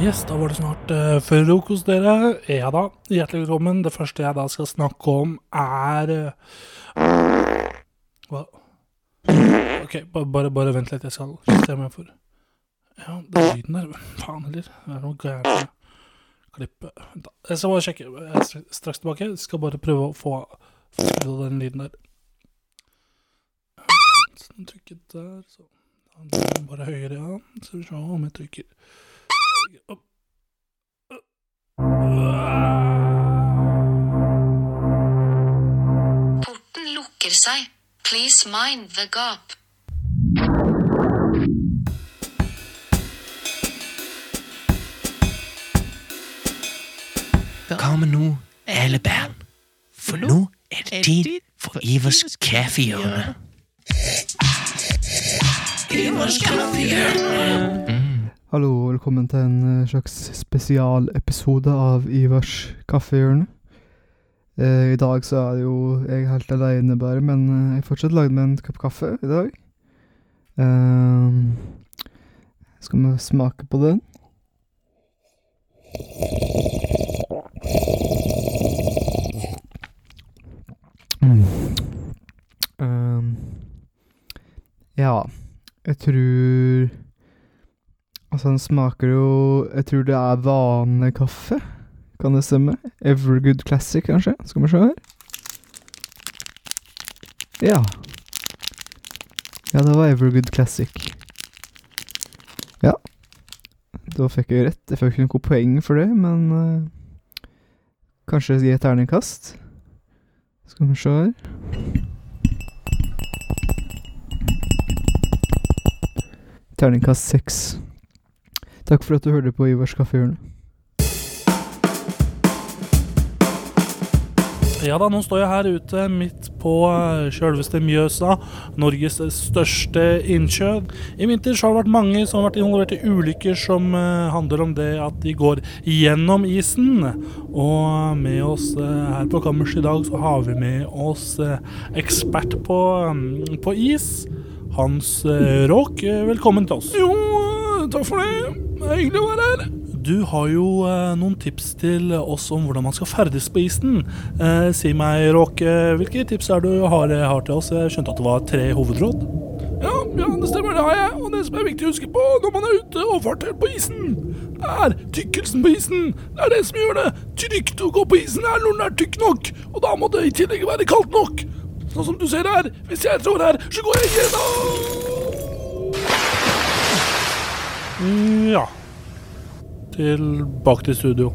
Yes, da var det snart uh, frokost, dere. Ja da, hjertelig velkommen. Det første jeg da skal snakke om, er uh, Hva? OK, bare, bare vent litt, jeg skal justere meg for Ja, det er lyden der. Faen heller. Det er noe gærent med klippet. Vent, da. Jeg skal bare sjekke. Jeg er straks tilbake. Jeg skal bare prøve å få skrudd den lyden der. Sånn, trykket der, så Bare høyere, ja. Skal vi se om jeg trykker. Porten lukker seg. Please mind the gap. Hva med nå, alle barn, for nå er det tid for Ivers kaffehjørne. Ivers kaffehjørne. Hallo, velkommen til en eh, slags spesialepisode av Ivars kaffehjørne. Eh, I dag så er det jo jeg helt alene bare, men eh, jeg har fortsatt lagd meg en kopp kaffe i dag. Eh, skal vi smake på den? Mm. Eh, ja, jeg tror Altså, den smaker jo Jeg tror det er vanekaffe. Kan det stemme? Evergood Classic, kanskje? Skal vi se her. Ja. Ja, det var Evergood Classic. Ja. Da fikk jeg rett. Jeg fikk ikke noe poeng for det, men uh, Kanskje gi et terningkast? Skal vi se her. Terningkast seks. Takk for at du hørte på Ivars kaffehjørne. Ja da, nå står jeg her ute midt på eh, sjølveste Mjøsa, Norges største innsjø. I vinter har det vært mange som har vært involvert i ulykker som eh, handler om det at de går gjennom isen. Og med oss eh, her på kammerset i dag så har vi med oss eh, ekspert på, mm, på is. Hans eh, Råk, eh, velkommen til oss. Jo, eh, takk for det. Hyggelig å være her. Du har jo eh, noen tips til oss om hvordan man skal ferdes på isen. Eh, si meg, Råk, eh, hvilke tips er du har, har til oss? Jeg skjønte at det var tre hovedråd. Ja, ja, det stemmer, det har jeg. Og det som er viktig å huske på når man er ute og farter på isen, er tykkelsen på isen. Det er det som gjør det trygt å gå på isen, her når den er tykk nok. Og da må det i tillegg være kaldt nok. Sånn som du ser her. Hvis jeg trår her, så går jeg gjennom. Ja. Tilbake til studio.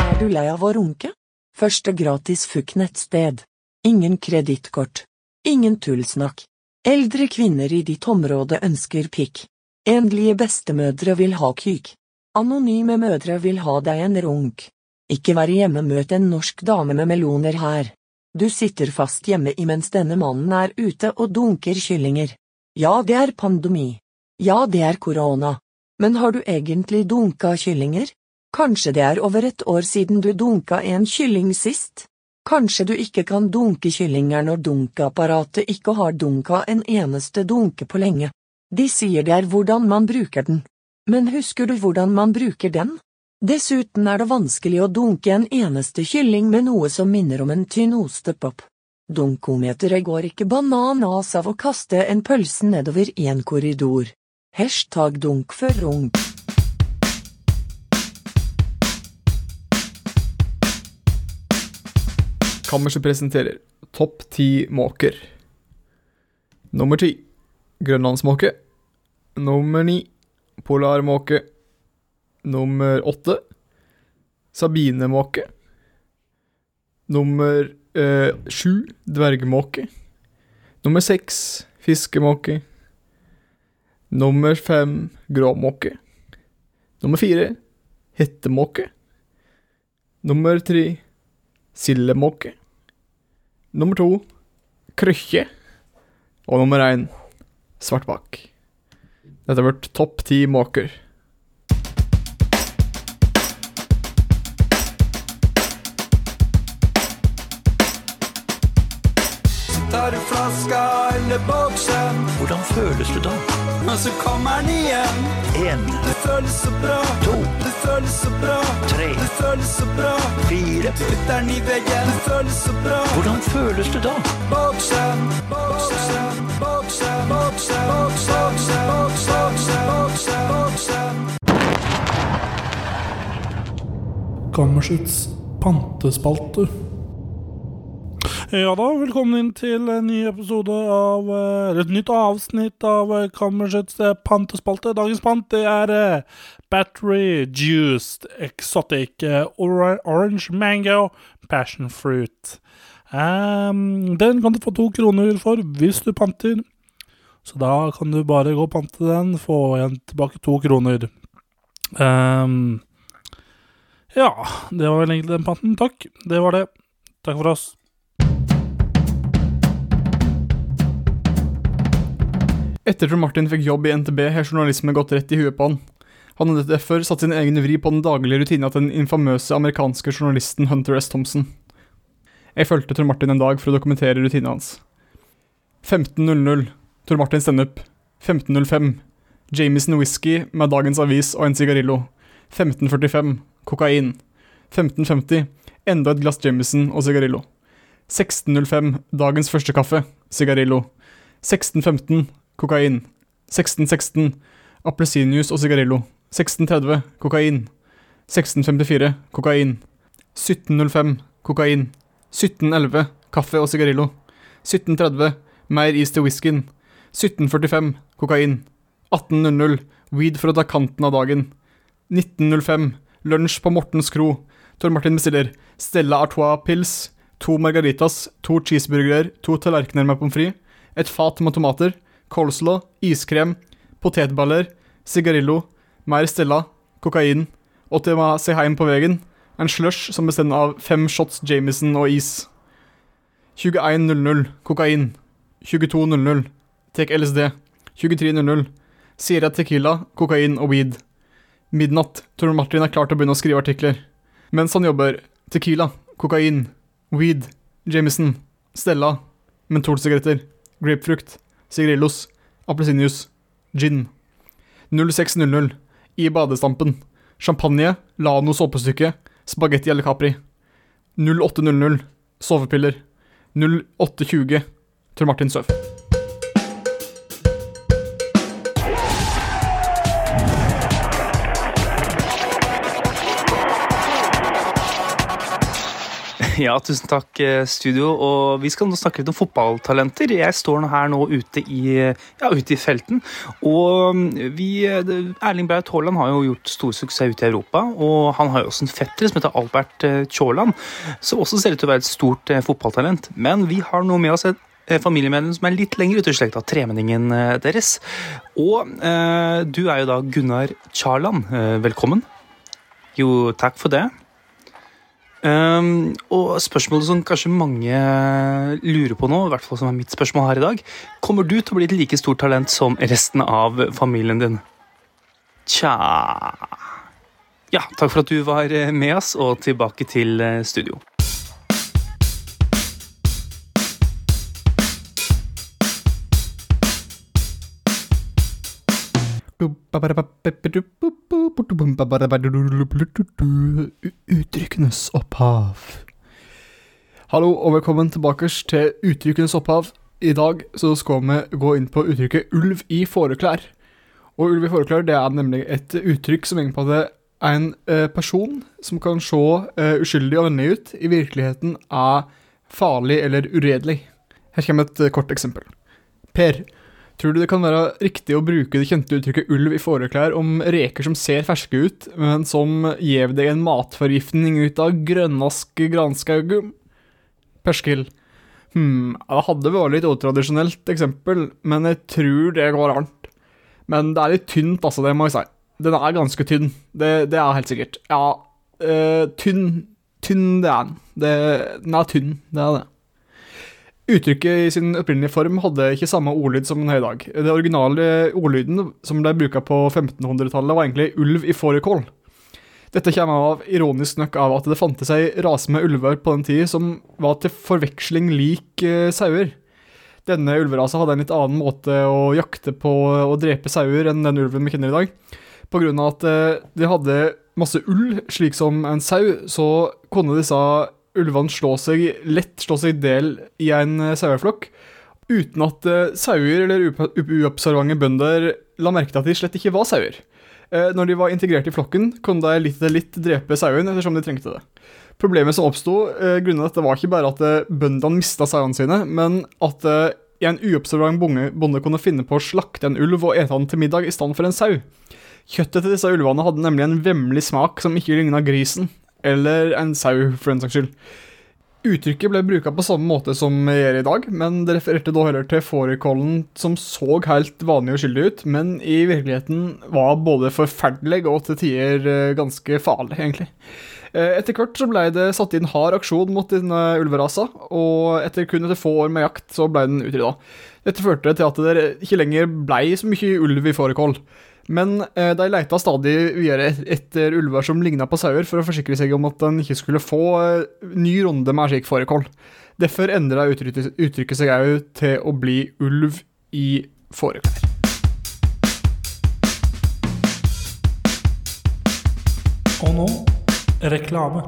Er du lei av å runke? Første gratis FUK-nettsted. Ingen kredittkort. Ingen tullsnakk. Eldre kvinner i ditt område ønsker pikk. Endelige bestemødre vil ha kyk. Anonyme mødre vil ha deg en runk. Ikke vær hjemme, møt en norsk dame med meloner her. Du sitter fast hjemme imens denne mannen er ute og dunker kyllinger. Ja, det er pandemi. Ja, det er korona. Men har du egentlig dunka kyllinger? Kanskje det er over et år siden du dunka en kylling sist? Kanskje du ikke kan dunke kyllinger når dunkeapparatet ikke har dunka en eneste dunke på lenge. De sier det er hvordan man bruker den. Men husker du hvordan man bruker den? Dessuten er det vanskelig å dunke en eneste kylling med noe som minner om en tynn ostepop. Dunkometeret går ikke bananas av å kaste en pølse nedover i en korridor. Hashtag dunk for runk. Kammerset presenterer Topp ti måker. Nummer ti grønlandsmåke. Nummer ni polarmåke. Nummer åtte sabinemåke. Nummer eh, sju dvergmåke. Nummer seks fiskemåke. Nummer fem gråmåke. Nummer fire hettemåke. Nummer tre sildemåke. Nummer to krøkkje. Og nummer én svartbakk. Dette har vært topp ti måker. har flaska eller boksen? Hvordan føles du da? Men så kommer den igjen. En. Det føles så bra. To. Det føles så bra. Tre. Det føles så bra. Fire. Du putter den i veggen. Det føles så bra. Hvordan føles du da? Boksen, boksen, boksen, boksen, boksen, boksen, boksen, boksen. Kammersets pantespalte. Ja da, velkommen inn til en ny episode av eh, Eller et nytt avsnitt av eh, Kammersets eh, pantespalte. Dagens pant det er Battery Juiced Exotic Orange Mango Passion Fruit. Um, den kan du få to kroner for hvis du panter. Så da kan du bare gå og pante den, få igjen tilbake to kroner. Um, ja, det var vel egentlig den panten. Takk. Det var det. Takk for oss. Etter Trond Martin fikk jobb i NTB, har journalisme gått rett i huet på han. Han hadde derfor satt sin egen vri på den daglige rutina til den infamøse amerikanske journalisten Hunter S. Thompson. Jeg fulgte Trond Martin en dag for å dokumentere rutina hans. 15.00 Tor Martin standup. 15.05 Jamison whisky med dagens avis og en sigarillo. 15.45 kokain. 15.50 enda et glass Jamison og sigarillo. 16.05 dagens første kaffe. Sigarillo. 16.15 kokain. 16.16 appelsinjuice og sigarillo. 16.30 kokain. 16.54 kokain. 17.05 kokain. 17.11 kaffe og sigarillo. 17.30 mer is til whiskyen. 17.45 kokain. 18.00 weed for å ta kanten av dagen. 19.05 lunsj på Mortens kro. Tor Martin bestiller Stella Artois pils, to margaritas, to cheeseburgere, to tallerkener med pommes frites, et fat med tomater, coleslaw, iskrem, potetballer, sigarillo, mer Stella, kokain, og til å se hjem på veien, en slush som består av fem shots Jameson og is. 21.00 kokain. 22.00 tek LSD. 23.00 Sierra Tequila, kokain og weed. Midnatt. Tor Martin er klar til å begynne å skrive artikler. Mens han jobber, Tequila, kokain, weed, Jameson, Stella, mentolsigaretter, grapefrukt, sigarillos, appelsinjuice, gin. 06.00 I badestampen. Champagne, Lano såpestykke, spagetti eller Capri. 08.00 Sovepiller. 08.20 Tor Martin Søv. Ja, tusen takk, eh, studio. Og vi skal nå snakke litt om fotballtalenter. Jeg står nå her nå ute i, ja, ute i felten. Og mm, vi, Erling Braut Haaland har jo gjort stor suksess ute i Europa. Og han har jo også en fetter som heter Albert eh, Tjåland, som også ser ut til å være et stort eh, fotballtalent. Men vi har nå med oss et eh, familiemedlem som er litt lenger ute i slekta, tremenningen eh, deres. Og eh, du er jo da Gunnar. Eh, velkommen. Jo, takk for det. Um, og spørsmålet som kanskje mange lurer på nå, i hvert fall som er mitt spørsmål her i dag, kommer du til å bli et like stort talent som resten av familien din? Tja Ja, takk for at du var eh, med oss, og tilbake til eh, studio. Uttrykkenes opphav. Hallo og velkommen tilbake til Uttrykkenes opphav. I dag så skal vi gå inn på uttrykket ulv i fåreklær. Og ulv i fåreklær det er nemlig et uttrykk som egentlig på det er en eh, person som kan se eh, uskyldig og vennlig ut, i virkeligheten er farlig eller uredelig. Her kommer et eh, kort eksempel. Per, tror du det kan være riktig å bruke det kjente uttrykket ulv i fåreklær om reker som ser ferske ut, men som gjev deg en matforgiftning ut av grønnask granskaug? Perskill. Hm, det hadde vært litt utradisjonelt eksempel, men jeg tror det går an. Men det er litt tynt, altså, det må jeg si. Den er ganske tynn, det, det er helt sikkert. Ja, øh, tynn Tynn, det er den. Det, den er tynn, det er det. Uttrykket i sin opprinnelige form hadde ikke samme ordlyd som den har i dag. Det originale ordlyden som ble bruka på 1500-tallet, var egentlig ulv i fårikål. Dette kommer av, ironisk nok av at det fantes ei rase med ulver på den tid som var til forveksling lik eh, sauer. denne ulverasa hadde en litt annen måte å jakte på og drepe sauer enn den ulven vi kjenner i dag. På grunn av at eh, de hadde masse ull, slik som en sau, så kunne disse ulvene slå seg, lett slå seg del i en eh, saueflokk, uten at eh, sauer eller uobservante bønder la merke til at de slett ikke var sauer. Eh, Når de var integrert i flokken, kunne de litt etter litt drepe sauen ettersom de trengte det. Problemet som oppsto, grunnet dette var ikke bare at bøndene mista sauene sine, men at en uobservant bonde kunne finne på å slakte en ulv og ete den til middag i stedet for en sau. Kjøttet til disse ulvene hadde nemlig en vemmelig smak som ikke ligna grisen, eller en sau, for den saks skyld. Uttrykket ble bruka på samme måte som gjør i dag, men det refererte da heller til fårikålen som så helt vanlig og skyldig ut, men i virkeligheten var både forferdelig og til tider eh, ganske farlig, egentlig. Eh, Etter hvert så ble det satt inn hard aksjon mot denne ulverasa, og etter kun etter få år med jakt så ble den utrydda. Dette førte til at det ikke lenger ble så mye ulv i fårikål. Men eh, de leita stadig videre etter ulver som ligna på sauer, for å forsikre seg om at den ikke skulle få eh, ny runde med slik fårikål. Derfor endra uttrykket, uttrykket seg òg til å bli ulv i fåreklær. Og nå reklame.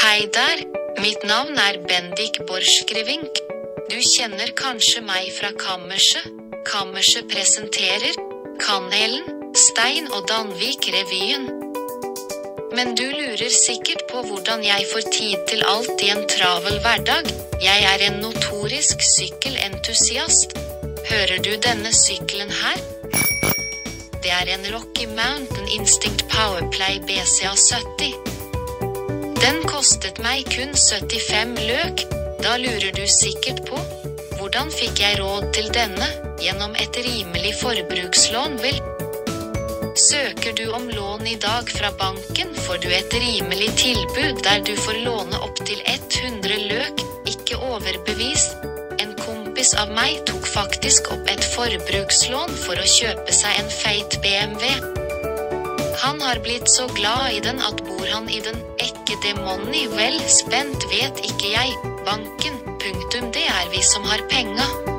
Hei der, mitt navn er Bendik Borskrivink. Du kjenner kanskje meg fra Kammerset. Kammerset presenterer Kanelen, Stein og Danvik-revyen. Men du lurer sikkert på hvordan jeg får tid til alt i en travel hverdag. Jeg er en notorisk sykkelentusiast. Hører du denne sykkelen her? Det er en Rocky Mountain Instinct Powerplay BCA 70. Den kostet meg kun 75 løk. Da lurer du sikkert på hvordan fikk jeg råd til denne? Gjennom et rimelig forbrukslån, vel? Søker du om lån i dag fra banken, får du et rimelig tilbud der du får låne opptil 100 løk, ikke overbevist. En kompis av meg tok faktisk opp et forbrukslån for å kjøpe seg en feit BMW. Han har blitt så glad i den at bor han i den ikke det money vel spent vet ikke jeg. Banken, punktum det er vi som har penga.